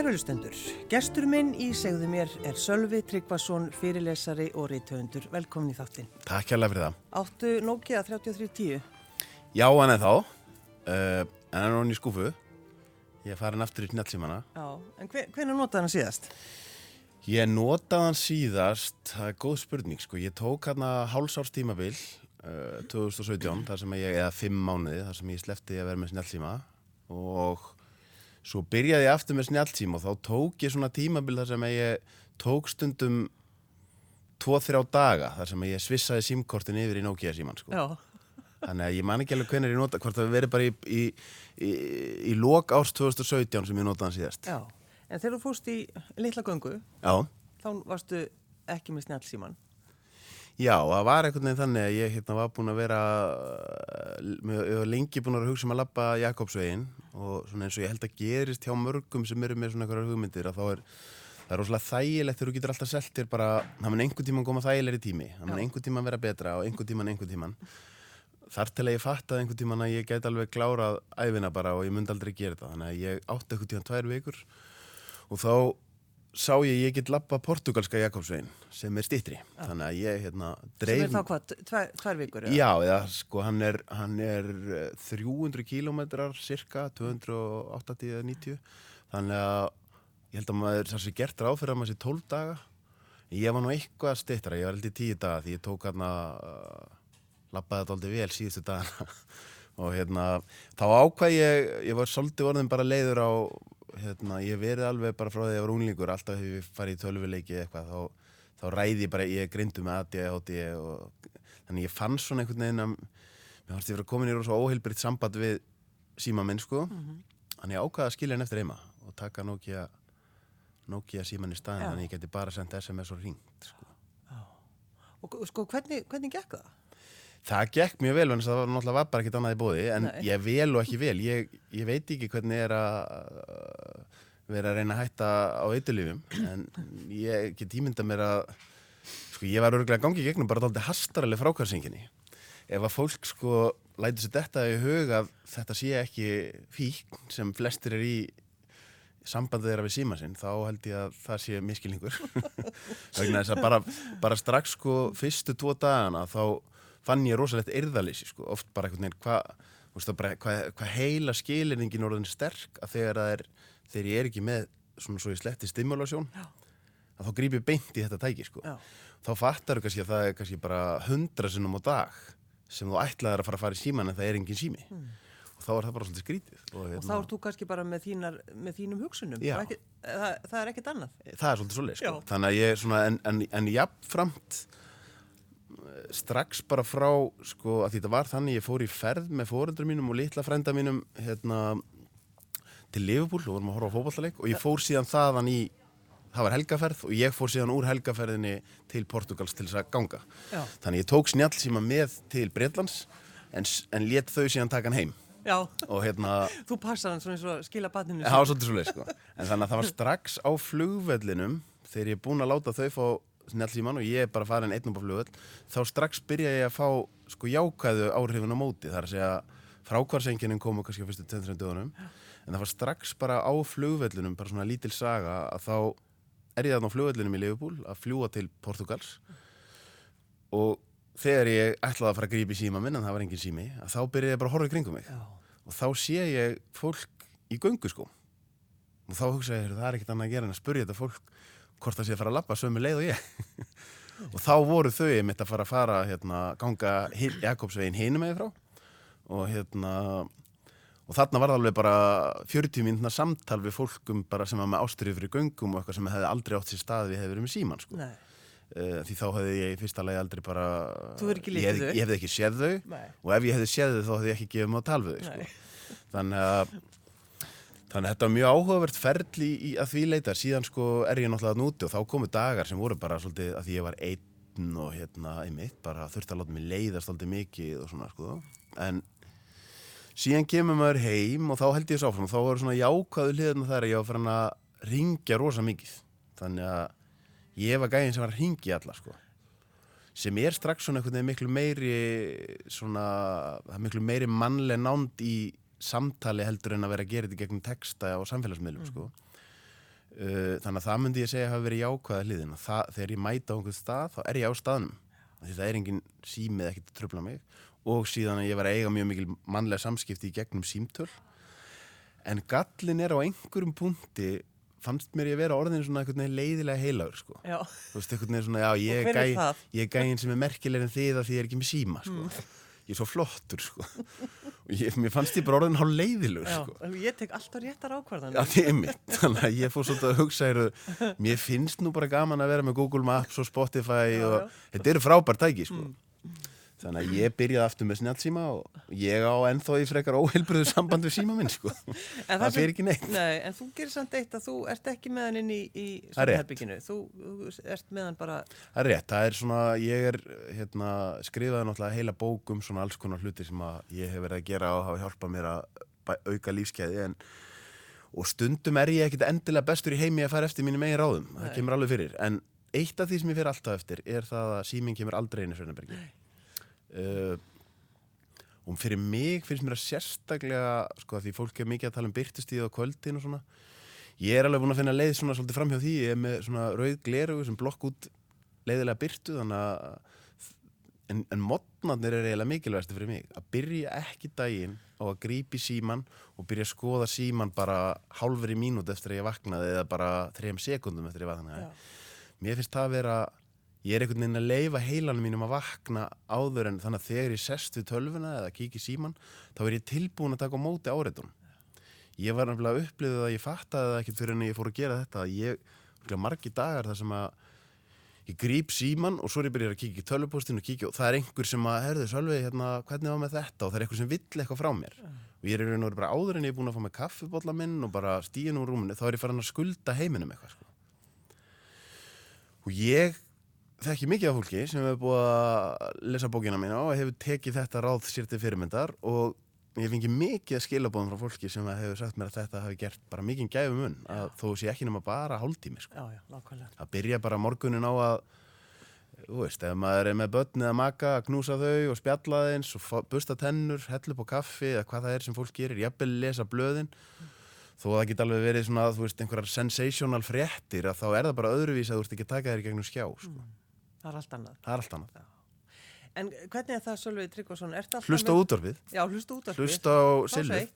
Kærulustendur, gestur minn í segðu mér er Sölvi Tryggvason, fyrirlesari og reytöfundur. Velkomin í þáttinn. Takk hjálpa fyrir það. Áttu Nokia 3310? Já, hann er þá. Uh, hann er hann í skúfu. Ég er farin aftur í knallsímana. Já, en hve, hvernig notaði hann síðast? Ég notaði hann síðast, það er góð spurning, sko. Ég tók hann að hálsárs tímabil uh, 2017, þar sem ég, eða fimm mánuði, þar sem ég slefti að vera með snjálfsíma og svo byrjaði ég aftur með snjálfsíma og þá tók ég svona tímabil þar sem ég tók stundum tvo-þrjá daga þar sem ég svissaði símkortin yfir í Nokia síman, sko. Þannig að ég man ekki alveg hvernig ég nota, hvort það verið bara í, í, í, í lok árs 2017 sem ég notaði síðast. Já, en þegar þú fórst í litla göngu, Já, þá varstu ekki með snjálfsíman. Já, það var einhvern veginn þannig að ég hérna, var búin að vera, ég var lengi búin að hugsa um að lappa Jakobsvegin og svona eins og ég held að gerist hjá mörgum sem eru með svona einhverjar hugmyndir að þá er, það er rosalega þægilegt þegar þú getur alltaf selt þér bara, það mun einhvern tíman koma þægilegri tími, það mun einhvern tíman vera betra og einhvern tíman einhvern tíman. Þar til að ég fattaði einhvern tíman að ég gæti alveg klárað æfina bara og ég myndi aldrei gera þetta. Þannig að ég átti einhvern tíman tvær vikur og þá sá ég ég get lappa portugalska Jakobsvegin sem er stittri. Þannig að ég hérna Sem dreif... er þá hvað, tvær, tvær vikur? Já, eða sko hann er, hann er eh, 300 kílómetrar cirka, 280 eða 90. Þannig að ég held að maður það sé gert ráð fyrir að maður sé 12 daga. Ég var nú eitthvað stittra, ég var held í 10 daga því ég tók hann að lappaði þetta aldrei vel síðustu dagana. og hérna, þá ákvað ég, ég var svolítið orðin bara leiður á, hérna, ég hef verið alveg bara frá því að ég var unglingur, alltaf hefur ég farið í tölvuleiki eða eitthvað, þá, þá ræði ég bara, ég grindu með ADHD og þannig ég fann svona einhvern veginn að mér fannst ég vera komin í rosa óheilbritt samband við síma minn sko þannig ég ákvaði að skilja hann eftir heima og taka Nokia Nokia síman í staðin Já. þannig ég geti bara sendt SMS og ringt sko. Og sko, hvernig, hvernig gekk það? Það gekk mjög vel, en það var náttúrulega var bara ekkert annað í bóði, en Nei. ég vel og ekki vel. Ég, ég veit ekki hvernig er að vera að reyna að hætta á eitulífum, en ég get ímynda mér að, sko, ég var örgulega gangið gegnum bara dálítið hastaraleg frákvarsinginni. Ef að fólk, sko, lætur sér þetta í hug að þetta sé ekki fíkn sem flestir er í sambandið þeirra við síma sinn, þá held ég að það sé miskilningur. Bara, bara strax, sko, fyrstu tvo dagana, þá fann ég rosalegt eirðalýsi sko, oft bara einhvern veginn hvað hva, hva, heila skilirningin orðin sterk að þegar það er þegar ég er ekki með svona svo í sletti stimulasjón að þá gríp ég beint í þetta tæki sko. Þá fattar þú kannski að það er kannski bara hundra sinnum á dag sem þú ætlaðir að fara að fara í síman en það er engin sími og þá er það bara svolítið skrítið og, Og þá ert þú kannski bara með, þínar, með þínum hugsunum. Já. Og Ekki, það, það er ekkert annað. það er svolítið svolítið sko. Að er en, en, en jafnframt eh, strax bara frá sko að þetta var þannig ég fór í ferð með fóreldrar mínum og litla frænda mínum hérna til Liverpool og vorum að horfa á fótballaleik og ég fór síðan þaðan í það var helgaferð og ég fór síðan úr helgaferðinni til Portugals til þess að ganga Já. þannig ég tók snjallsíma með til Breitlands en, en let þau síðan taka hann heim Já, og hérna þú passar hann svona eins og skila batninu. Það var svolítið svo leið, sko. En þannig að það var strax á flugvellinum, þegar ég er búinn að láta þau fá snjallsíman og ég er bara farin einn upp á flugvell, þá strax byrja ég að fá, sko, jákvæðu áhrifin á móti. Það er að segja, frákvarsenginin komu kannski á fyrstu 200 dögunum, en það var strax bara á flugvellinum, bara svona lítil saga, að þá er ég þarna á flugvellinum í Liverpool að fljúa til Portugals og þegar ég ætlaði að fara að grípa í síma minn en það var engin sími, að þá byrja ég bara að horfa í kringum mig Já. og þá sé ég fólk í göngu sko og þá hugsa ég, það er ekkert annað að gera en að spurja þetta fólk hvort það sé að fara að labba sömu leið og ég og þá voru þau einmitt að fara að fara hérna, ganga Jakobsvegin hinum eða frá og hérna og þarna var það alveg bara 40 mínúna samtal við fólkum bara sem var með ástriðu fyrir göngum og eitthvað sem hefði aldrei átt sér stað við hefði verið með síman sko. Uh, því þá hefði ég í fyrsta lagi aldrei bara ég, þau? ég hefði ekki séð þau Nei. og ef ég hefði séð þau þá hefði ég ekki gefið mig á tal við þau sko. þannig að þannig að þetta var mjög áhugavert ferli í að því leita. Síðan sko er ég náttúrulega núti og þá komu dagar sem voru bara svolítið að ég var einn og hérna einmitt bara þurfti að láta mig leiðast svolítið mikið og svona sko. En síðan kemur maður heim og þá held ég þess áfram. Og þá voru svona jákvæðu hliðina þar að ég var farin að ringja rosa mikið. Þannig að ég var gæðin sem var að ringja alla sko. Sem er strax svona einhvern veginn miklu meiri svona, miklu meiri mannleg nánd í samtali heldur en að vera að gera þetta gegnum texta og samfélagsmiðlum sko. Uh, þannig að það myndi ég segja að hafa verið jákvæða hliðin. Og þegar ég mæta á einhvern stað þá er ég á staðnum. Því það er engin símið ekkert að tröfla mig. Og síðan að ég var að eiga mjög mikil mannlega samskipti í gegnum símtöl. En gallin er á einhverjum punkti fannst mér ég vera orðin svona veginn leiðilega heilagur sko. Þú veist, veginn svona, já, ég er gæinn sem er merkilegri en þið að því ég er ekki með síma sko. Ég er svo flottur sko. og ég, mér fannst ég bara orðin hálf leiðilegur já, sko. ég tek alltaf réttar ákvarðan. Þannig að ég fór svolítið að hugsa eru, mér finnst nú bara gaman að vera með Google Maps og Spotify Já, og já. þetta eru frábær tæki, sko. Þannig að ég byrjaði aftur með snjálfsíma og ég á ennþá í frekar óheilbröðu samband við síma minn, sko. En það fer ekki neitt. Nei, en þú gerir samt eitt að þú ert ekki með hann inn í, í Það er svefnherbygginu. Þú, þú ert með hann bara, Það er rétt, það er svona, ég er hérna, skrifaði náttúrulega heila bók um svona alls konar hluti sem að ég hef verið að gera og hafa hjálpað mér að auka lífskeiði en og stundum er ég ekkit endilega bestur í heimi að fara eftir mínu megin ráðum, það Nei. kemur alveg fyrir en eitt af því sem ég fer alltaf eftir er það að síminn kemur aldrei inn í Sveinarbergi uh, og fyrir mig finnst mér að sérstaklega sko að því fólk er mikið að tala um byrtustíð á kvöldin og svona. Ég er alveg búin að finna leið svona svolítið fram hjá því. Ég er með svona rauð glerugu sem blokk út leiðilega byrtu þannig að en, en modnarnir er eiginlega mikilvægstu fyrir mig. Að byrja ekki daginn á að grípi síman og byrja að skoða síman bara hálfri mínút eftir að ég vaknaði eða bara þrejum sekundum eftir að ég vaknaði. Já, mér finnst það að vera ég er einhvern veginn að leifa heilanum mínum að vakna áður en þannig að þegar ég sest við tölvuna eða kíki síman þá er ég tilbúin að taka á móti áreitun ég var nefnilega að upplifið að ég fattaði það ekkert fyrir en ég fór að gera þetta ég, margir dagar þar sem að ég gríp síman og svo er ég byrjað að kíkja í tölvupóstinu og kíkja og það er einhver sem að, herðu, Sölvi, hérna, hvernig var með þetta? Og það er einhver sem vill eitthvað frá mér. Og ég er bara áður en ég er búin að fá með kaffibólla minn og bara stíðin úr rúminu þá er ég farin að skulda heiminum eitthvað sko. og ég þekki mikið af fólki sem hefur búið að lesa bókina mína og hefur tekið þetta ráð sér til fyrirmyndar og ég fengi mikið að skilabóðum frá fólki sem hefur sagt mér að þetta hafi gert bara mikið gæfum mun að þó sé ekki nema bara hálftími sko. já, já, nákvæmlega. að byrja bara morgunin á að þú veist, ef maður er með börn eða maka að knúsa þau og spjalla þeins og busta tennur, hella upp á kaffi eða hvað það er sem fólk gerir, jafnvel lesa blöðin þó að það geti alveg verið svona þú veist, einhverjar sensational fréttir að þá er það bara öðruvís að þú ert ekki að taka þér í gegnum skjá sko. Það er allt annað. það er allt annað En hvernig er það, Sölvi Tryggvason? Hlusta með- útvarfið, Já, hlusta út af hlusta á silfið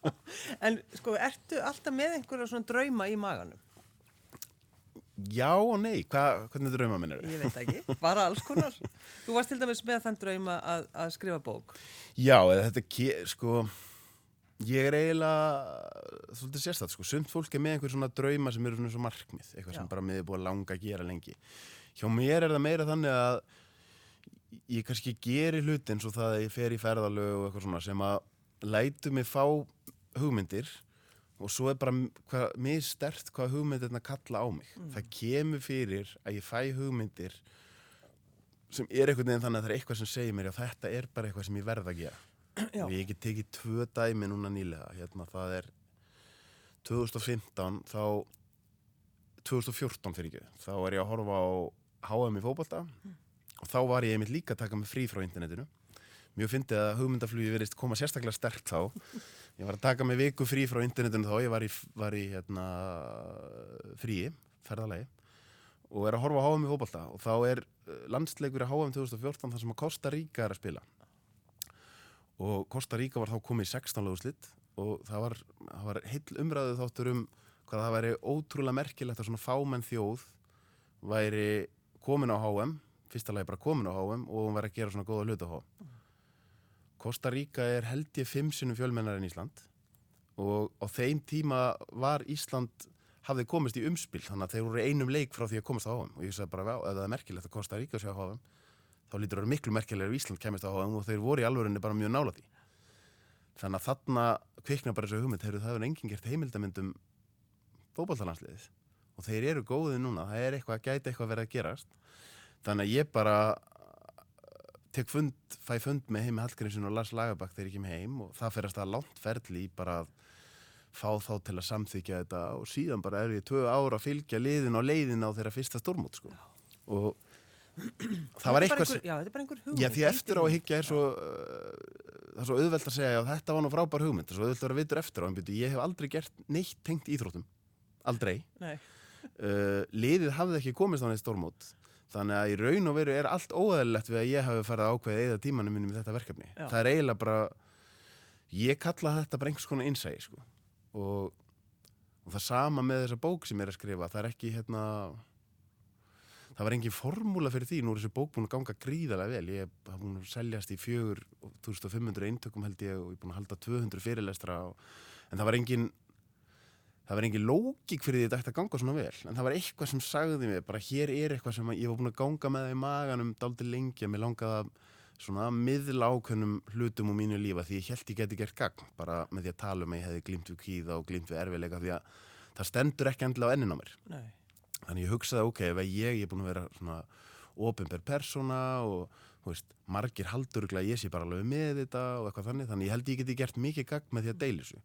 en sko, ertu alltaf með einhverja svona drauma í maganum? já og nei, Hva, hvernig drauma minn er Ég veit ekki, bara alls konar. Þú varst til dæmis með þann drauma að, að skrifa bók. Já, eða þetta, sko, ég er eiginlega svolítið sérstætt, sko, sumt fólk er með einhver svona drauma sem eru svona svo markmið, eitthvað Já. sem bara miður búið að langa að gera lengi. Hjá mér er það meira þannig að ég kannski geri hluti eins og það að ég fer í ferðalög og eitthvað svona sem að lætu mig fá hugmyndir og svo er bara hvað, mér stert hvað hugmyndirna kalla á mig. Það kemur fyrir að ég fæ hugmyndir sem er einhvern veginn þannig að það er eitthvað sem segir mér að þetta er bara eitthvað sem ég verð að gera Já. og ég get tekið tvö dæmi núna nýlega hérna það er 2015 þá 2014 fyrir ekki þá er ég að horfa á HM í fótbolta. Og þá var ég einmitt líka að taka mig frí frá internetinu. Mjög fyndið að hugmyndaflugi verist koma sérstaklega sterkt þá. Ég var að taka mig viku frí frá internetinu þá. Ég var í, var í hérna, fríi, ferðalagi. Og er að horfa á HM í fótbolta. Og þá er eh, landsleikur í HM 2014 þar sem að Costa Rica er að spila. Og Costa Rica var þá komið í 16 löguslitt og það var, var heill umræðu þáttur um hvað það væri ótrúlega merkilegt að svona fámenn þjóð væri komin á HM fyrsta lagi bara komin á HM og hún væri að gera svona góða hluta á HM Costa Rica er held ég fimm sinnum fjölmennar en Ísland og á þeim tíma var Ísland hafði komist í umspil þannig að þeir voru einum leik frá því að komast á HM og ég sagði bara, "Vá, ef það er merkilegt að Costa Rica sé á HM þá lítur það að miklu merkilegur ef Ísland kemist á HM og þeir voru í alvörinni bara mjög nála því. Þannig að þarna kvikna bara þessu hugmynd heyrðu, það hefur enginn gert heimildamindum fótballtalansliðið og þeir eru góðið núna, það er eitthvað, gæti eitthvað verið að gerast þannig að ég bara tek fund, fæ fund með heimi Hallgrímsson og Lars Lagerbakk þegar ég kem heim og það fer að langt ferli í bara að fá þá til að samþykja þetta og síðan bara er ég tvö ára að fylgja liðin á leiðin á þeirra fyrsta stormót sko. og það var eitthvað sem Já, þetta er bara einhver hugmynd. Já, því eftir á að higgja er svo uh, það er svo auðvelt að segja já, þetta var nú frábær hugmynd, það er svo auðvelt að vera vitur eftir á en byrju, ég hef aldrei gert neitt tengt íþróttum aldrei. Nei. Uh, liðið hafði ekki komist á neitt stórmót. Þannig að í raun og veru er allt óæðilegt við að ég hafi farið að ákveða eða tímanum minni með þetta verkefni. Já. Það er eiginlega bara, ég kalla þetta bara einhvers konar innsæði, sko. Og, og það sama með þessa bók sem ég er að skrifa, það er ekki, hérna, það var engin formúla fyrir því, nú er þessi bók búin að ganga gríðarlega vel. Ég hef búin að seljast í fjögur 1500 eintökum held ég og ég er búin að halda 200 fyrirlestra og, en það var engin, það var engin lógík fyrir því að þetta ætti að ganga svona vel en það var eitthvað sem sagði mig bara hér er eitthvað sem að ég var búin að ganga með það í maganum daldi lengi að mér langaði að svona miðla ákveðnum hlutum úr mínu lífa því ég held ég geti gert gagn bara með því að tala um að ég hefði glimt við kvíða og glimt við erfiðleika því að það stendur ekki endilega á ennin á mér Nei. þannig ég hugsaði ok, ef að ég, er búin að vera svona ofinber persóna og veist, margir haldur að ég sé bara alveg með þetta og eitthvað þannig þannig ég held ég geti gert mikið gagn með því að þessu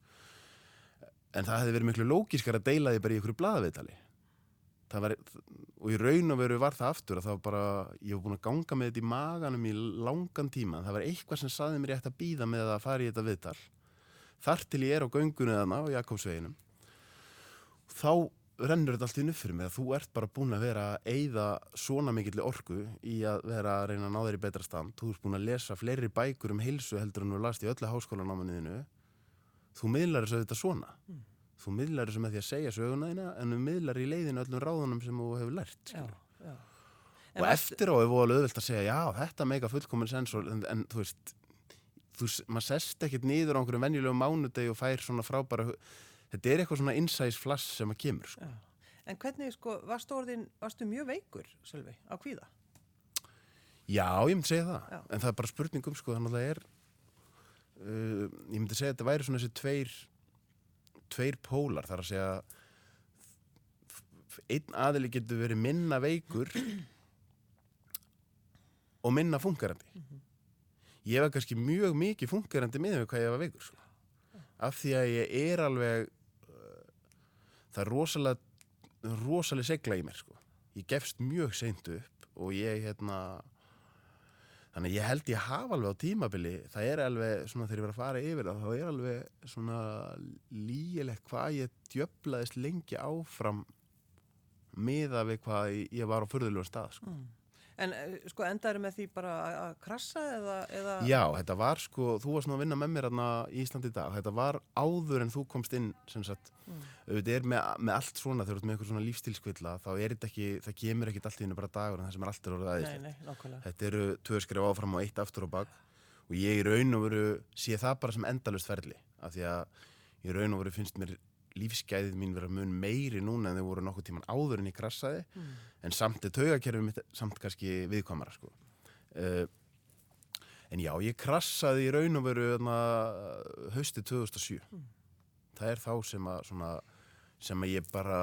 en það hefði verið miklu lógiskar að deila því bara í einhverju blaðaviðtali. Og í raun og veru var það aftur að það var bara, ég var búin að ganga með þetta í maganum í langan tíma. Það var eitthvað sem saði mér ég ætti að býða með að fara í þetta viðtal. Þar til ég er á göngunni þarna á Jakobsveginum þá rennur þetta allt inn upp fyrir mig að þú ert bara búin að vera að eyða svona mikill orku í að vera að reyna að ná þér í betra stand. Þú ert búin að lesa fleiri bækur um heilsu heldur en þú last í öllu háskólanámanuðinu þú miðlar þessu þetta svona þú miðlar þessu með því að segja söguna þína en þú miðlar í leiðinu öllum ráðunum sem þú hefur lært Já, já. og eftir á er voðalega auðvelt að segja já, þetta meika fullkomin sens en, en þú veist þú, maður sest ekkert niður á einhverjum venjulegum mánudegi og fær svona frábæra þetta er eitthvað svona insights flash sem að kemur sko. En hvernig, sko, varstu orðin, varstu mjög veikur, Sölvi, á kvíða? já, ég myndi segja það Já. en það er bara spurningum sko, þannig að það er uh, ég myndi segja að þetta væri svona þessi tveir tveir pólar þar að segja einn aðili getur verið minna veikur og minna funkarandi ég var kannski mjög mikið funkarandi með hvað ég var veikur sko. af því að ég er alveg uh, það er rosalega rosalega segla í mér sko. ég gefst mjög seint upp og ég hérna þannig ég held ég hafa alveg á tímabili það er alveg svona þegar ég var að fara yfir það þá er alveg svona lígilegt hvað ég djöflaðist lengi áfram miða við hvað ég- var á furðulega stað sko. En, eh, sko, endaður með því bara að- krassa eða, eða... Já, þetta var sko, þú varst nú að vinna með mér hérna í Íslandi í dag, þetta var áður en þú komst inn, sem sagt, auðvitað er með, með allt svona, þegar þú ert með eitthvað svona lífstilskvilla, þá er þetta ekki, það kemur ekki allt í hennu bara dagur en það sem er allt er orðið aðeins. Þetta eru tvö skrif áfram og eitt aftur og bak. Og ég í raun og veru sé það bara sem endalust ferli, af því að í raun og veru finnst mér lífsgæðið mín vera mun meiri núna en þau voru nokkuð tíman áður en ég krassaði. En samt er taugakerfið mitt samt kannski viðkvæmara sko. uh, en já, ég krassaði í raun og veru hausti 2007 það er þá sem að svona, sem að ég bara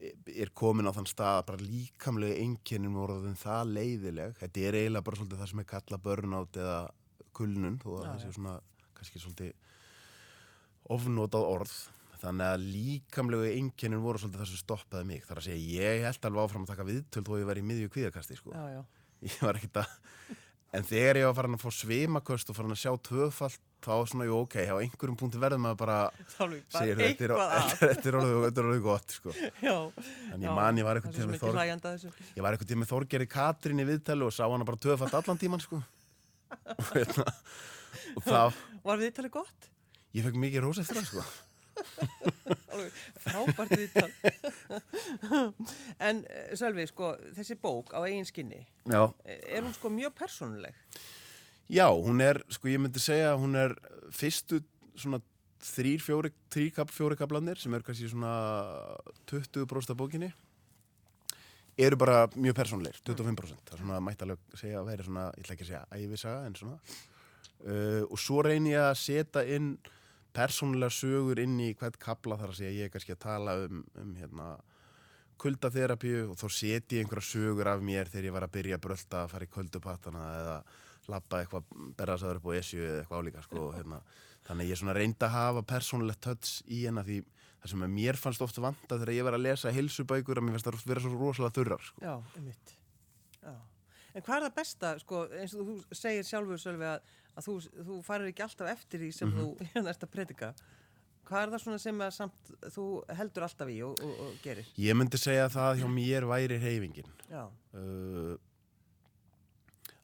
er komin á þann stað að bara líkamlega einkennin voru orðin það leiðileg. Þetta er eiginlega bara svolítið það sem er kalla burnout eða kulnun þó að það sé svona kannski svolítið ofnotað orð þannig að líkamlegu einkennin voru svolítið það sem stoppaði mig þar að segja ég held alveg áfram að taka viðtöl þó ég var í miðju kvíðakasti sko. Já, já. ég var ekkert að en þegar ég var farin að fá svimaköst og farin að sjá tvöfalt þá var svona, jú ok, á einhverjum punkti verður maður bara segir þetta er, að. orðið gott sko. Já. en ég man ég var eitthvað tíma þessu. ég var eitthvað tíma með Þorgeri Katrín í viðtælu og sá hana bara tvöfalt allan tíman sko. og, hérna, og það Var viðtalið gott? ég fekk mikið rós eftir það sko. Frábært viðtal. en eh, Sölvi, sko, þessi bók á eigin skinni, já eh, er hún sko mjög persónuleg? Já, hún er, sko ég myndi segja að hún er fyrstu svona þrýr, fjóri, þrýr fjóri kaplanir sem eru kannski svona 20% af bókinni eru bara mjög persónleir, 25% það er svona mættalega segja að vera svona ég ætla ekki að segja æfisaga en svona uh, og svo reynir ég að setja inn persónulega sögur inn í hvert kapla þar að segja ég er kannski að tala um, um hérna kuldaþerapíu og þá seti ég einhverja sögur af mér þegar ég var að byrja að brölda að fara í kuldupattana eða lappa eitthvað, berðasaður upp á esju eða eitthvað álíka sko, hérna. þannig að ég reyndi að hafa persónulegt töts í hennar því það sem að mér fannst ofta vanta þegar ég var að lesa heilsubækur að mér fannst það oft vera svo rosalega þurrar sko. Já, einmitt. Já. En hvað er það besta, sko, eins og þú segir sjálfur, Sölvi, að, að þú, þú farir ekki alltaf eftir því sem Mhm. þú hérna ert að predika. Hvað er það svona sem samt þú heldur alltaf í og, og, og gerir? Ég myndi segja að það hjá mér væri reyfingin. Uh,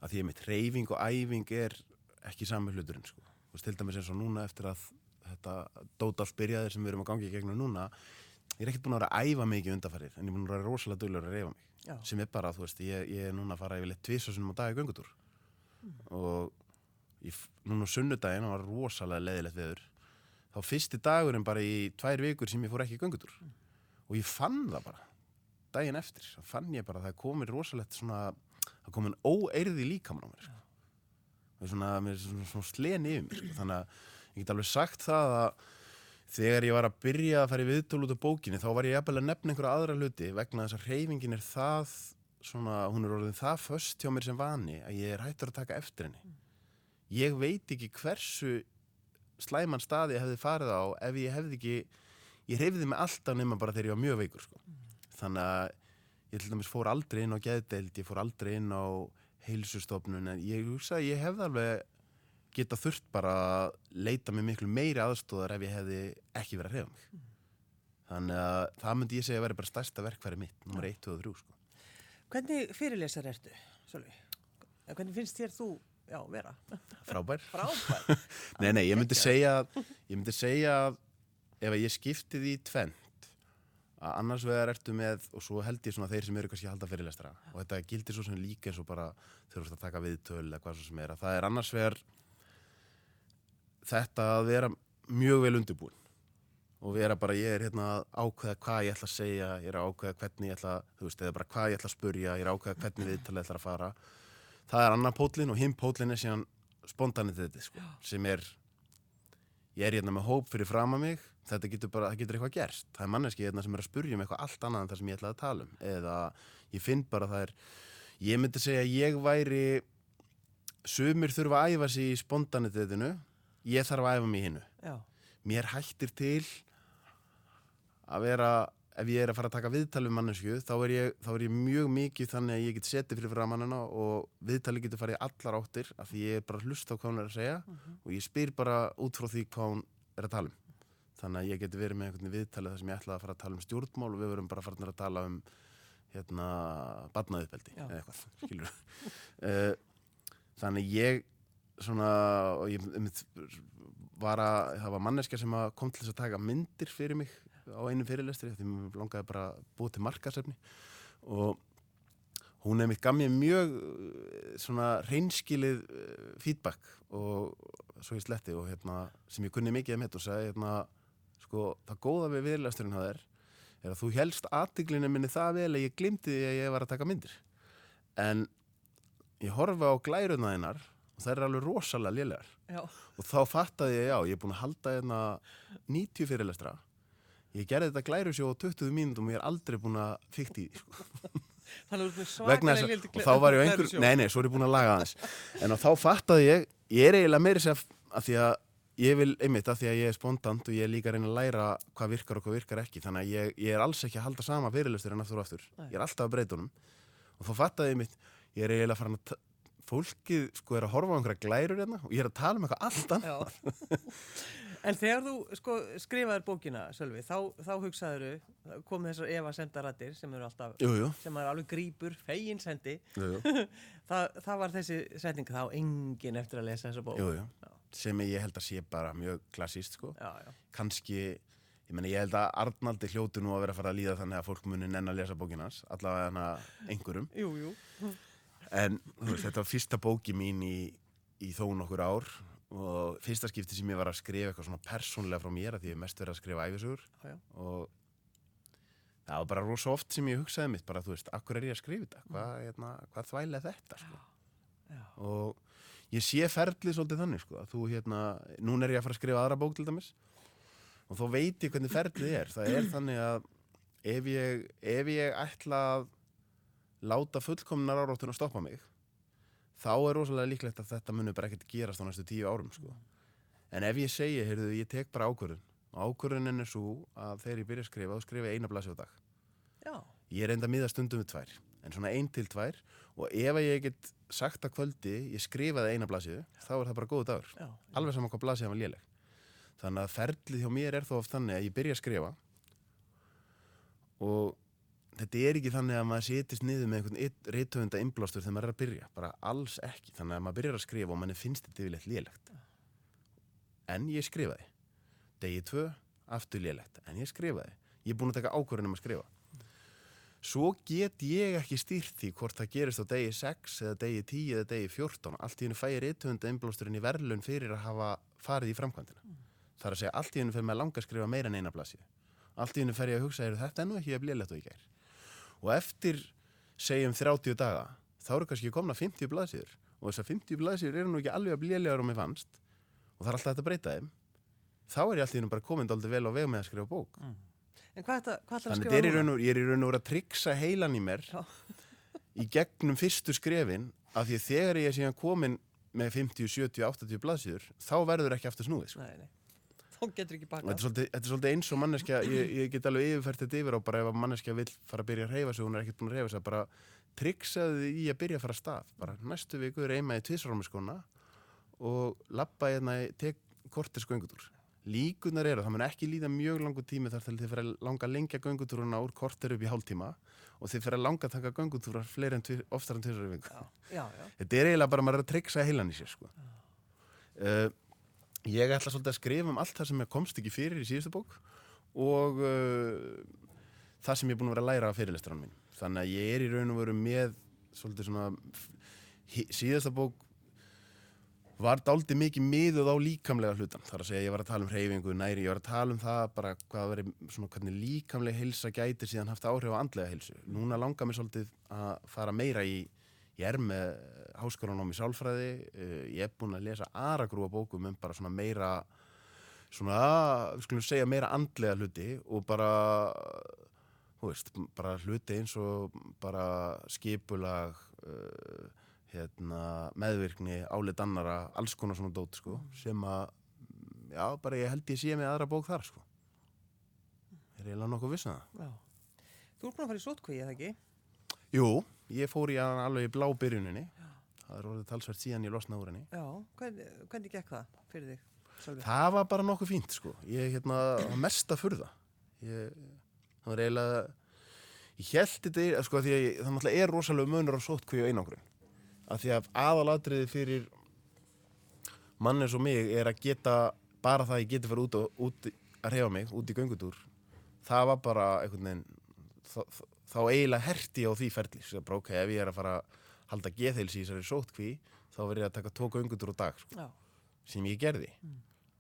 að því að mitt reyfing og æfing er ekki sami hluturinn, sko. Veist, til dæmis eins og núna eftir að þetta dótall byrjaði sem við erum að gangi gegnum núna, ég er ekkert búin að vera að æfa mikið undarfærið, en ég er búin að vera rosalega duglur að reyfa mig. já, sem er bara, þú veist, ég, ég er núna að fara yfirleitt tvisasunum á dag í göngutúr og f- núna á sunnudaginn, var rosalega leðilegt veður þá fyrsti dagurinn bara í tvær vikur sem ég fór ekki í göngutúr og ég fann það bara daginn eftir, þá fann ég bara að það komið rosalegt svona, það komið óeirði líkamann á mér sko. og svona, mér er svona, svona slen yfir mér sko. þannig að ég get alveg sagt það að þegar ég var að byrja að fara í viðtölu út af bókinni þá var ég jafnvel að nefna einhverja aðra hluti vegna þess að reyfingin er það svona, hún er orðin það föst hjá mér sem vani að ég er hættur að taka eftir henni ég veit ekki hversu slæman staði ég hefði farið á ef ég hefði ekki ég reyfði mig alltaf nema bara þegar ég var mjög veikur sko. þannig að ég til dæmis fór aldrei inn á geðdeild, ég fór aldrei inn á heilsustofnun en ég hugsa að ég hefði alveg geta þurft bara að leita mig miklu meiri aðstóðar ef ég hefði ekki verið að reyfa mig. Þannig að það myndi ég segja að vera bara stærsta verkfæri mitt, nummer 1, 2 og 3, sko. Hvernig fyrirlesar ertu? Eða Hvernig finnst þér þú, já, vera? Frábær. Frábær. Nei, nei, ég myndi segja, ég myndi segja að ef ég skipti því tvent, að annars vegar ertu með, og svo held ég svona þeir sem eru kannski halda fyrirlestra, og þetta gildir svo sem líka eins og bara þurfast að taka viðtöl eða hvað svo sem er, að það er annars vegar þetta að vera mjög vel undirbúin og vera bara, ég er hérna að ákveða hvað ég ætla að segja, ég er að ákveða hvernig ég ætla, þú veist, eða bara hvað ég ætla að spurja, ég er að ákveða hvernig viðtalið ætla að fara. Það er annar pótlinn og hinn pótlinn er síðan spontaniteti, sko, sem er, ég er hérna með hóp fyrir fram að mig, þetta getur bara, það getur eitthvað gerst. Það er manneski hérna sem er að spurja um eitthvað allt annað en það sem ég ætlaði að tala um. Eða ég finn bara það er, ég myndi segja að ég væri, sumir þurfa að æfa sig í spontanitetinu, ég þarf að æfa í hinnu mér hættir til að vera ef ég er að fara að taka viðtal við mannesku þá er ég, þá er ég mjög mikið þannig að ég get setið fyrir framannina og viðtali getur farið allar áttir af því ég er bara að hlusta á hvað hún er að segja og ég spyr bara út frá því hvað hún er að tala um. Þannig að ég geti verið með einhvern viðtali þar sem ég ætlaði að fara að tala um stjórnmál og við verum bara farin að tala um hérna badnaðuppeldi Já. eða eitthvað, skilur þannig ég svona og ég einmitt, var að, það var manneska sem kom til þess að taka myndir fyrir mig á einu fyrirlestri því mér langaði bara að búa til markasefni og hún hefði mitt gaf mér mjög eh, svona reynskilið eh, feedback og svo ég sletti og hérna sem ég kunni mikið um þetta og sagði hérna sko það góða við fyrirlesturinn það er er að þú helst aðtiglinu minni það vel að ég glimti því að ég var að taka myndir. En ég horfa á glæruna þeinar og það er alveg rosalega lélegar. Já, og þá fattaði ég, já, ég er búin að halda hérna 90 fyrirlestra ég gerði þetta glærusjó á 20 mínútum og ég er aldrei búin að fykta í því sko. þannig að þú vegna svakalega einhver, glærusjó. nei nei, svo er ég búin að laga aðeins en þá fattaði ég, ég er eiginlega meiri sér að því að ég vil einmitt að því að ég er spontant og ég er líka að reyna að læra hvað virkar og hvað virkar ekki þannig að ég, ég er alls ekki að halda sama fyrirlestur en aftur og aftur, Nei. ég er alltaf að breyta honum og þá fattaði ég mitt, ég er eiginlega farin að fólkið sko er að horfa á einhverja glærur hérna og ég er að tala um eitthvað allt annað. En þegar þú sko, skrifaður bókina, Sölvi, þá, þá hugsaður kom þessar Eva sendarættir sem eru alltaf, Jú, jú, sem er alveg grípur, fegin sendi. jú, jú. Það, var þessi setning, þá engin eftir að lesa þessa bók. Sem ég held að sé bara mjög klassíst sko. Kannski, ég meni ég held að Arnaldi hljótu nú að vera að fara að líða þannig að fólk muni nenn að lesa bókinans, allavega hana einhverjum, Jú, jú. en veist, þetta var fyrsta bóki mín í, í þó nokkur ár og fyrsta skipti sem ég var að skrifa eitthvað svona persónlega frá mér að því ég mest verið að skrifa æfisugur Já, já. og það var bara rosa oft sem ég hugsaði mitt bara, þú veist, akkur er ég að skrifa þetta hvað, hérna, hvað þvæla er þetta sko? Já. og ég sé ferlið svolítið þannig sko, að þú hérna, núna er ég að fara að skrifa aðra bók til dæmis og þá veit ég hvernig ferlið er það er þannig að ef ég, ef ég ætla að láta fullkomnar áráttun að stoppa mig þá er rosalega líklegt að þetta muni bara ekkert gerast á næstu tíu árum sko. en ef ég segi, heyrðu, ég tek bara ákvörðun. Og ákvörðunin er svo að þegar ég byrja að skrifa, þá skrifa ég eina blasi á dag. Já, ég er enda miða stundum við tvær en svona ein til tvær. Og ef að ég get sagt að kvöldi ég skrifaði eina blasiðu þá er það bara góðu dagur. Já. alveg saman hvað blasið var léleg. Þannig að ferlið hjá mér er þó oft þannig að ég byrja að skrifa og þetta er ekki þannig að maður setist niður með einhvern reytöfunda innblástur þegar maður er að byrja, bara alls ekki. Þannig að maður byrjar að skrifa og manni finnst þetta yfirleitt lélegt. En ég skrifaði. Degi tvö, aftur lélegt. En ég skrifaði, ég er búin að taka ákvörðunum að skrifa. Svo get ég ekki stýrt því hvort það gerist á degi 6 eða degi 10 eða degi 14 allt í hennu fæ ég reytöfunda innblásturinn í verðlun fyrir að hafa farið í framkvæmdina. Það er að segja, allt í hennu fyrir maður langa að skrifa meira en eina blasið allt í hennu fer ég að hugsa, er þetta er nú ekki að lélegt og ég gær og eftir segjum 30 daga þá eru kannski komna 50 blaðsýður og þessar 50 blaðsýður eru nú ekki alveg að blélegar og mér fannst. Og það er alltaf hægt að breyta þeim. Þá er ég alltaf bara komin dálítið vel á veg með að skrifa bók. En hvað hvað ætla að skrifa er og- ég er í raun og veru að tryggsa heilan í mér í gegnum fyrstu skrefin af því að þegar ég er síðan komin með 50, 70, 80 blaðsýður þá verður ekki aftur snúið sko. Nei, nei. Þá getur ekki Og þetta bakað. er, er svolítið eins og manneskja ég, ég get alveg yfirfært þetta yfir og bara ef að manneskja vil fara að byrja að reyfa sig hún er ekkert búin að reyfa sig bara tryggsaðu því í að byrja að fara að stað bara næstu viku reyma í tvisrámiskona og labba hérna í tek kortis göngutúr líkunar eru, það mun ekki líða mjög langu tími þar til þið fyrir að langa að lengja göngutúruna úr kortir upp í hálftíma og þið fyrir að langa að taka göngutúrar fleiri en oftar en já. Þetta er eiginlega bara maður er að tryggsa heilan í sér sko. uh, Ég ætla svolítið að skrifa um allt það sem ég komst ekki fyrir í síðustu bók og uh, það sem ég er búin að vera að læra af fyrirlestranum minn þannig að ég er í raun og veru með svolítið svona síðasta bók var dálítið mikið miðuð á líkamlega hlutan þar að segja ég var að tala um hreyfingu næri, ég var að tala um það bara hvað veri svona hvernig líkamlega heilsa gæti síðan haft áhrif á andlega heilsu. Núna langar mér svolítið að fara meira í ég er með háskólanóm í sálfræði eh, ég er búin að lesa aragrúa bókum um bara svona meira svona, við skulum segja meira andlega hluti og bara þú veist, bara hluti eins og bara skipulag uh, hérna, meðvirkni, álit annara, alls konar svona dót sko, sem að já, bara ég held ég sé með aðra bók þar sko er eiginlega nokkuð vissan það já. Þú ert búin að fara í sótkví, eða ekki? Jú, ég fór í hann alveg í blá byrjuninni það er orðið talsvert síðan ég losna úr henni. Já. Hvernig, hvernig gekk það fyrir þig, Sölvi? Það var bara nokkuð fínt sko. Ég hérna, var mest að furða. Ég, Það var eiginlega Ég held þetta sko, því að það náttúrulega er rosalega munur á sótkví og einangrun. Að því að aðalatriði fyrir mann eins og mig er að geta bara það að ég geti fara út, út að reyfa mig, út í göngutúr. Það var bara einhvern veginn þá, þá, eiginlega herti á því ferli. Svo bara ok, ef ég er að fara að halda geðheilsi í þessari sótkví þá verður ég að taka tvo göngutúr á dag sko sem ég gerði.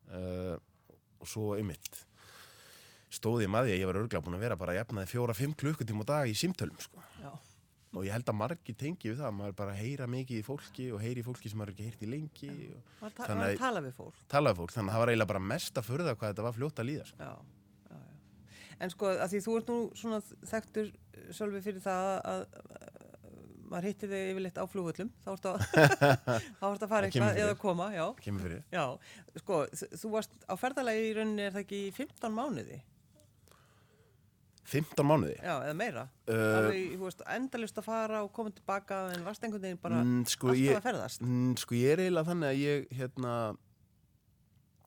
Uh, og svo einmitt stóði ég maður ég var örgla búin að vera bara að jafnaði fjóra-fimm klukkutíma á dag í símtölum sko. Og ég held að margi tengi við það maður bara heyra mikið í fólki og heyri í fólki sem maður ekki heyrt í lengi og Var, ta að tala við fólk. tala við fólk, þannig að það var eiginlega bara mest að förða hvað þetta var fljótt að líða sko. En sko, að því þú ert nú svona þekktur Sölvi fyrir það að, að maður hittir þig yfirleitt á flugvöllum, þá ertu að, að fara eitthvað eða koma, já. Já, sko, þú varst á ferðalagi í rauninni, er það ekki í 15 mánuði? 15 mánuði Já, eða meira. Uh, veist, endalist að fara og koma tilbaka en varst einhvern veginn bara mm, sko, alltaf ég, að ferðast. mm, sko ég er eiginlega þannig að ég hérna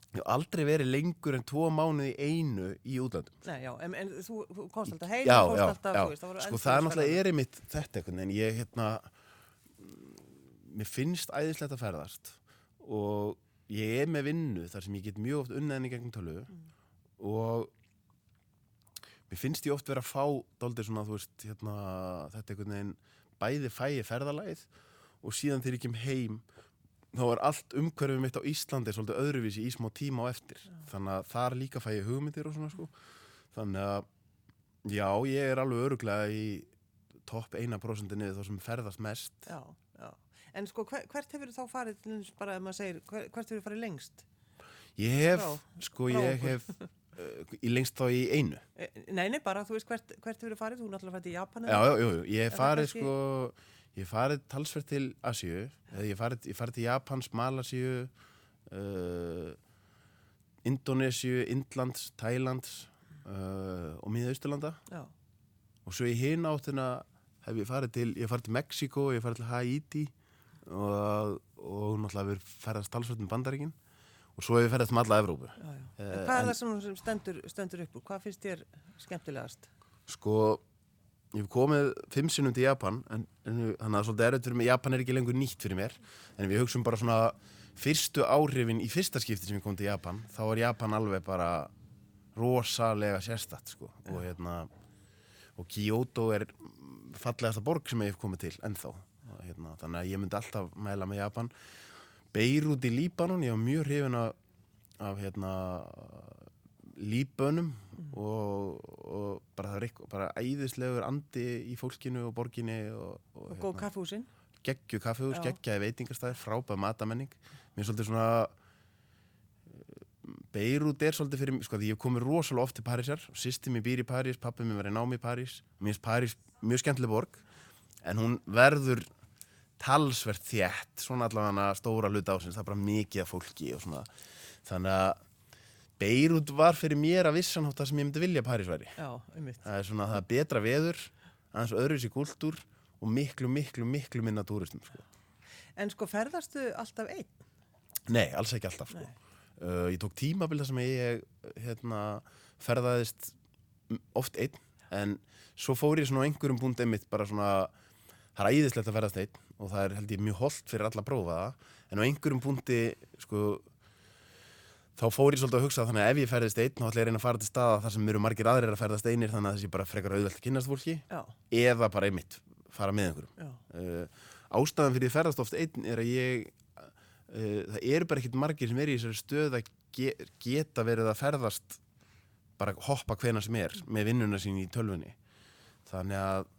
ég hef aldrei verið lengur en tvo mánuði einu í útlandum Nei, já, en, en þú, þú komst alltaf heim, þú já, alltaf, þú veist, það voru sko það er náttúrulega ferðalög. er einmitt þetta einhvern veginn, ég hérna mm, mér finnst æðislegt að ferðast og ég er með vinnu þar sem ég get mjög oft unnaðinni gegnum tölu og mér finnst ég oft vera að fá dálítið svona, þú veist, hérna þetta einhvern veginn, bæði fæ ég ferðalagið og síðan þegar ég kem heim þá er allt umhverfið mitt á Íslandi svolítið öðruvísi í smá tíma á eftir þannig að þar líka fæ ég hugmyndir og svona sko þannig að já, ég er alveg öruglega í topp 1% niður þá sem ferðast mest Já, já. En sko, hver, hvert hefur þá farið, bara ef maður segir, hver, hvert hefur farið lengst? ég hef, Frá- sko frá ég okkur. hef uh, í lengst þá í einu E, nei, nei, bara, þú veist, hvert, hvert hefur farið? Þú náttúrulega fætt í Japan já, já, jú, jú, ég hef farið kannski- sko ég farið talsvert til Asíu eða ég farið, farið til Japans, Malasíu uh, Indonésiu, Indlands, Thailands uh, og Miða-Austurlanda Já, og svo í hinn áttina hef ég farið til, ég farið til Mexiko, ég farið til Haiti og, og náttúrulega verið ferðast talsvöldum bandaríkin og og svo hefur við ferðast um alla Evrópu já, já. Eh, hvað er það sem sem stendur, stendur upp úr? Hvað finnst þér skemmtilegast? sko, ég hef komið fimm sinnum til Japan en, en þannig að svolítið erfitt fyrir mig, Japan er ekki lengur nýtt fyrir mér en við hugsaum bara svona fyrstu áhrifin í fyrsta skipti sem ég kom til Japan þá er Japan alveg bara rosalega sérstatt sko. Og hérna og Kyoto er fallegasta borg sem ég hef komið til ennþá. Og, hérna, þannig að ég myndi alltaf mæla með Japan. Beirut í Líbanon ég var mjög hrifin af, af hérna Líbönum og, og bara það er eitthvað bara æðislegur andi í fólkinu og borginni og, og, Og góð kaffehúsin? geggju kaffehús, geggjaði veitingastæðir, frábæð matamenning. Mér er svolítið svona Beirut er svolítið fyrir mig, sko því ég hef komið rosalega oft til Parísar. Sýsti mér býr í París, pappi mér var í námi í París. Mér finnst París mjög skemmtileg borg en hún verður talsvert þétt svona allavega stóra hluta ásins, það er bara mikið af fólki og svona. Þannig að Beirut var fyrir mér að vissanátt það sem ég myndi vilja París væri Já, það er svona það er betra veður aðeins öðruvísi kúltúr og miklu, miklu, miklu minna túristum sko. En sko ferðastu alltaf einn? Nei, alls ekki alltaf sko. uh, Ég tók tímabil þar sem ég hérna, ferðaðist oft einn en svo fór ég svona á einhverjum búndi einmitt bara svona það er æðislegt að ferðast einn og það er held ég mjög holdt fyrir alla að prófa það en á einhverjum búndi sko þá fór ég svolítið að hugsa þannig að ef ég ferðist einn þá ætla ég að reyna að fara til staða þar sem eru margir aðrir að ferðast einir þannig að þessi bara frekar auðvelt að kynast fólki Já, eða bara einmitt fara með einhverjum. Uh, ástæðan fyrir því ferðast oft einn er að ég uh, það eru bara ekkit margir sem er í þessari stöð að ge geta verið að ferðast bara hoppa hvena sem er með vinnuna sín í tölvunni. Þannig að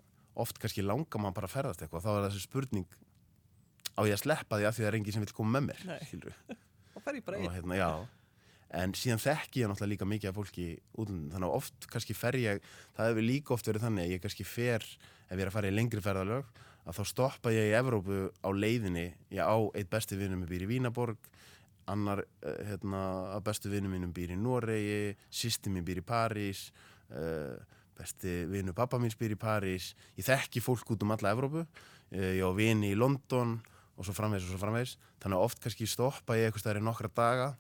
oft kannski langar maður bara að ferðast eitthvað þá er þessi spurning á ég að sleppa því að því það en síðan þekki ég náttúrulega líka mikið af fólki útlundin, þannig að oft kannski fer ég það hefur líka oft verið þannig að ég kannski fer ef ég er að fara í lengri ferðalög að þá stoppa ég í Evrópu á leiðinni. Ég á eitt besti vinnum býr í Vínaborg annar uh, hérna, að bestu vinnum mínum býr í Noregi sýsti mín býr í París uh, besti vinnu pappa mín býr í París. Ég þekki fólk út um alla Evrópu. Uh, ég á vini í London og svo framvegis og svo framvegis. Þannig að oft kannski stoppa ég eitthvað stæðir í nokkra daga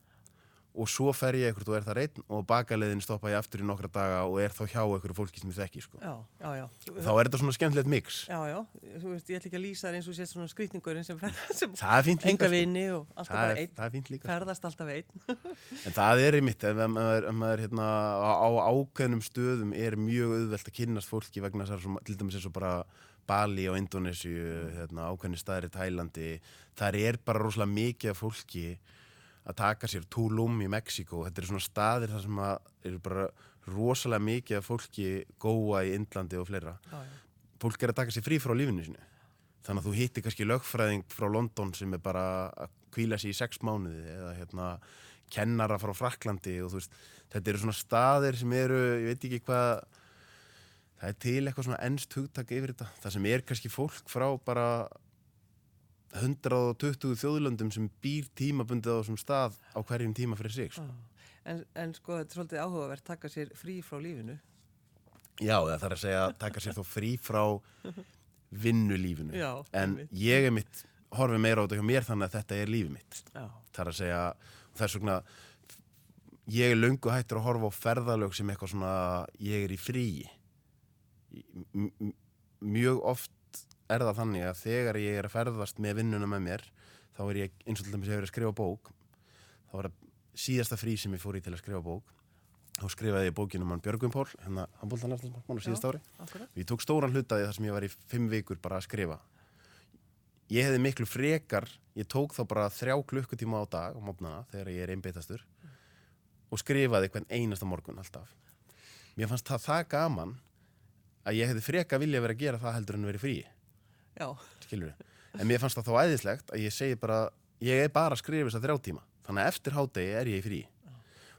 og svo fer ég eitthvað og er það einn og bakaleiðin stoppa ég aftur í nokkra daga og er þá hjá eitthvað fólki sem ég þekki sko. Já, já, já. þá er þetta svona skemmtilegt mix Já, já, þú veist, ég ætla ekki að lýsa það eins og sést svona skrýtningurinn sem ferðast er enga sko. vini og alltaf bara einn, sko. ferðast alltaf einn. en það er í mitt ef maður, ef maður hérna, á, ákveðnum stöðum er mjög auðvelt að kynnast fólki vegna þess að svona- til dæmis eins og bara Bali á Indonésiu hérna, ákveðni staðir í Tælandi þar er bara rosalega mikið af fólki að taka sér Tulum í Mexíkó. Þetta eru svona staðir þar sem að eru bara rosalega mikið af fólki góa í Indlandi og fleira. Já, já, fólk er að taka sér frí frá lífinu sinu þannig að þú hittir kannski lögfræðing frá London sem er bara að kvíla sér í sex mánuði eða hérna kennara frá Fraklandi og þú veist þetta eru svona staðir sem eru, ég veit ekki hvað það er til eitthvað svona ennst hugtak yfir þetta. Það sem er kannski fólk frá bara 120 þjóðlöndum sem býr tímabundið á þessum stað á hverjum tíma fyrir sig sko. já. En, en sko, þetta er svolítið áhugavert taka sér frí frá lífinu. Já, það þarf að segja taka sér þó frí frá vinnulífinu Já, en einmitt. ég er mitt horfi meira á þetta hjá mér þannig að þetta er lífið mitt Já, það er að segja þess vegna ég er löngu hættur að horfa á ferðalög sem eitthvað svona ég er í m- mjög oft er það þannig að þegar ég er að ferðast með vinnuna með mér þá er ég eins og til dæmis ég hefur að skrifa bók þá var það síðasta frí sem ég fór í til að skrifa bók þá skrifaði ég bókinu mann Björgvin Pól hérna handbóltanarflansmann á síðasta ári akkurat. Ég tók stóran hlutaði þar sem ég var í fimm vikur bara að skrifa. Ég hefði miklu frekar, ég tók þá bara þrjá klukkutíma á dag á mótnana þegar ég er einbeitastur og skrifaði hvern einasta morgun alltaf. Mér fannst það það gaman að ég hefði frekar vilja verið að gera það heldur en verið frí. En mér fannst það þá æðislegt að ég segi bara, ég er bara að skrifa þess að þrjá tíma. Þannig að eftir hádegi er ég í frí.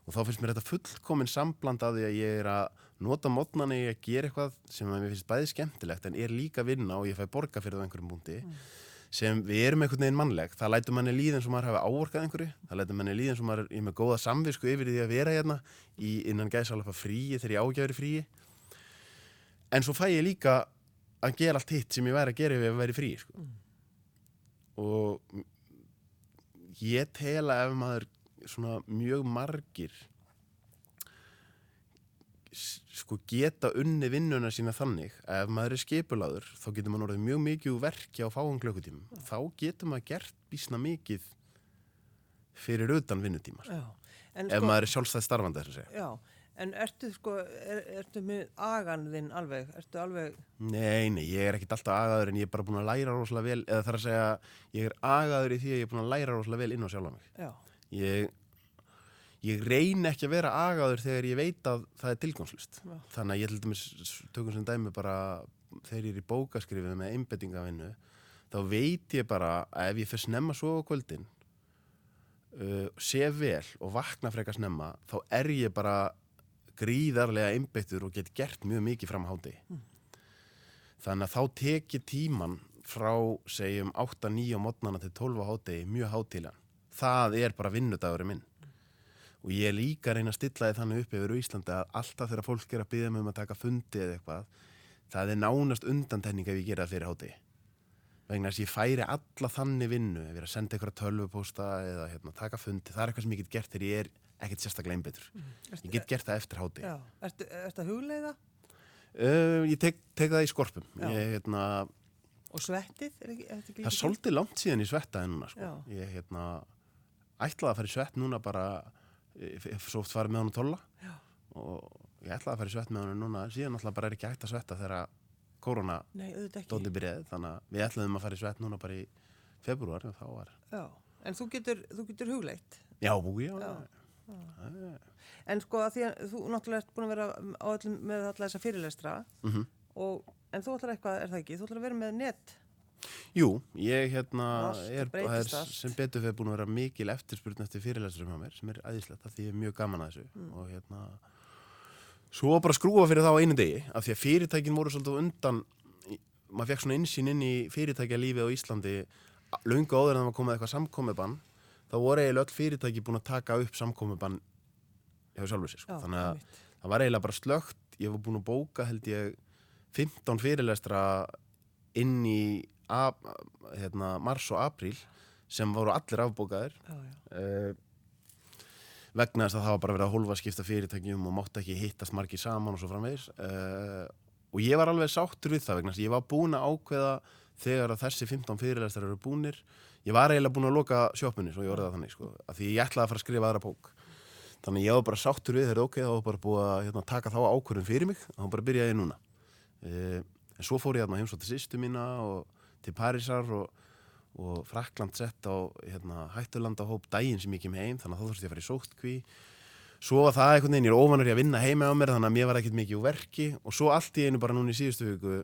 Og þá finnst mér þetta fullkomin sambland af því að ég er að nota mótnana í að gera eitthvað sem að mér finnst bæði skemmtilegt en er líka að vinna og ég fæ borga fyrir það á einhverjum búndi sem við erum einhvern veginn mannleg. Það lætur manni líða eins og maður hafi áorkað einhverju. Það lætur manni líða eins og maður er með góða samvisku yfir því að vera hérna í innan gæðsalapa fríi þegar ég ágjafri fríi. En svo fæ ég líka að gera allt hitt sem ég væri að gera ef ég væri frí sko. og ég tel að ef maður svona mjög margir sko geta unni vinnuna sína þannig að ef maður er skipulaður þá getur maður orðið mjög mikið úr verki á fáum klukkutímum þá getur maður gert bísna mikið fyrir utan vinnutíma sko. Já. Ef maður er sjálfstæð starfandi þess að segja Já, en ertu sko, er, ertu með agan þinn alveg, ertu alveg, Nei, nei, ég er ekkit alltaf agaður en ég er bara búin að læra rosalega vel eða þarf að segja, ég er agaður í því að ég er búin að læra rosalega vel inn á sjálfa mig. Já, ég, ég reyni ekki að vera agaður þegar ég veit að það er tilgangslust Já. þannig að ég til dæmis tökum sem dæmi bara þegar ég er í bókaskrifið með einbettingavinnu þá veit ég bara að ef ég fyrir snemma svo á kvöldin uh, sé vel og vakna frekar snemma þá er ég bara gríðarlega einbettur og get gert mjög mikið fram á háti þannig að þá tek ég tíman frá segjum 8-9 á mótnana til 12 á hátegi mjög hátílan það er bara vinnudagurinn minn. Og ég er líka að reyna að stilla því þannig upp yfir Íslandi að alltaf þegar fólk er að byggja mig um að taka fundi eða eitthvað það er nánast undantenning ef ég gera það fyrir hátegi vegna þess að ég færi alla þannig vinnu ef ég er að senda eitthvað tölvupósta eða hérna, taka fundi, það er eitthvað sem ég get gert þegar ég er ekkert sérstaklega einbetur ertu, ég get gert það eftir hátegi já, ertu, að hugleiða? Uh, ég tek, tek það í skorpum. Ég, hérna, og svettið, er ekki, er það er svolítið langt síðan ég svettaði núna sko. Ég hérna, ætlaði að fara í svett núna bara eh, svo oft farið með hann að tolla. Já. og ég ætlaði að fara í svett með hann núna. Síðan alltaf bara er ekki hægt að svetta þegar korona Nei, auðvitað ekki, dóndi byrjaði. Þannig að við ætlaðum að fara í svett núna bara í februar og þá var já, en þú getur, þú getur hugleitt. já, já, Já. Já. En sko að því að þú náttúrulega ert búin að vera á öllum með alla þessa fyrirlestra Mm og, en þú ætlar eitthvað, er það ekki, þú ætlar að vera með net, Jú, ég hérna Allt er, er sem betur fyrir búin að vera mikil eftirspurn eftir fyrirlesturum hjá mér sem er æðislegt af því ég er mjög gaman að þessu. Mm. og hérna svo bara skrúa fyrir það á einu degi af því að fyrirtækin voru svolítið á undan maður fekk svona insýn inn í fyrirtækja lífið á Íslandi a- löngu áður en það var komið eitthvað samkomiðbann þá voru eiginlega öll fyrirtæki búin að taka upp samkomiðbann hjá sjálfur sér sko. já, þannig að einmitt. það var eiginlega bara slögt ég var búin að bóka held ég 15 fyrirlestra inn í ap, hérna, mars og apríl sem voru allir afbókaðir já, já, uh, vegna þess að það var bara verið að hólfa skipta fyrirtækjum og mátti ekki hittast margir saman og svo framvegis uh, og ég var alveg sáttur við það vegna þess að ég var búin að ákveða þegar að þessi 15 fyrirlestar eru búnir ég var eiginlega búin að loka sjópunni svo ég orðið það þannig sko, af því ég ætlaði að fara að skrifa aðra bók. Þannig að ég var bara sáttur við þegar ok, þá var bara búið að hérna, taka þá ákvörðun fyrir mig þá bara byrjaði ég núna. Uh, en svo fór ég hérna heimsótt til sýstu mína og til Parísar og, og Frakland sett á hérna, hættulandahóp daginn sem ég kem heim þannig að þá þurfti ég að fara í sóttkví. Svo var það einhvern veginn, ég er óvanur í að vinna heima á mér þannig að mér var ekkert mikið úr verki. Og svo allt í einu bara núna í síðustu viku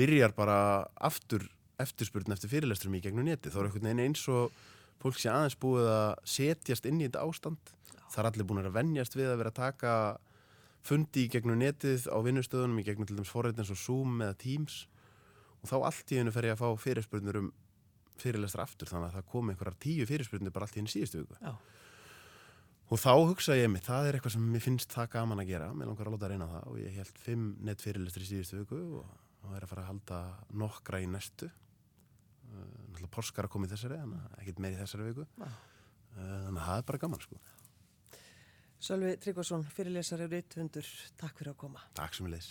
byrjar bara aftur eftirspurn eftir fyrirlesturum í gegnum neti þá er einhvern veginn eins og fólk sé aðeins búið að setjast inn í þetta ástand. Það er allir búin að venjast við að vera að taka fundi í gegnum netið á vinnustöðunum í gegnum til dæmis forrið eins og Zoom eða Teams. Og þá allt í einu fer ég að fá fyrirspurnir um fyrirlestra aftur þannig að það kom einhverjar tíu fyrirspurnir bara allt í einu síðustu viku. Já, og þá hugsa ég mig, það er eitthvað sem mér finnst það gaman að gera, mér langar að láta að reyna það og ég held fimm net fyrirlestri í síðustu viku og það er að fara að halda nokkra í næstu náttúrulega porskar að koma í þessari en ekkert meir í þessari viku. Uh, þannig að það er bara gaman sko. Sölvi Tryggvason, fyrirlesari og reythundur, takk fyrir að koma. Takk sem við leys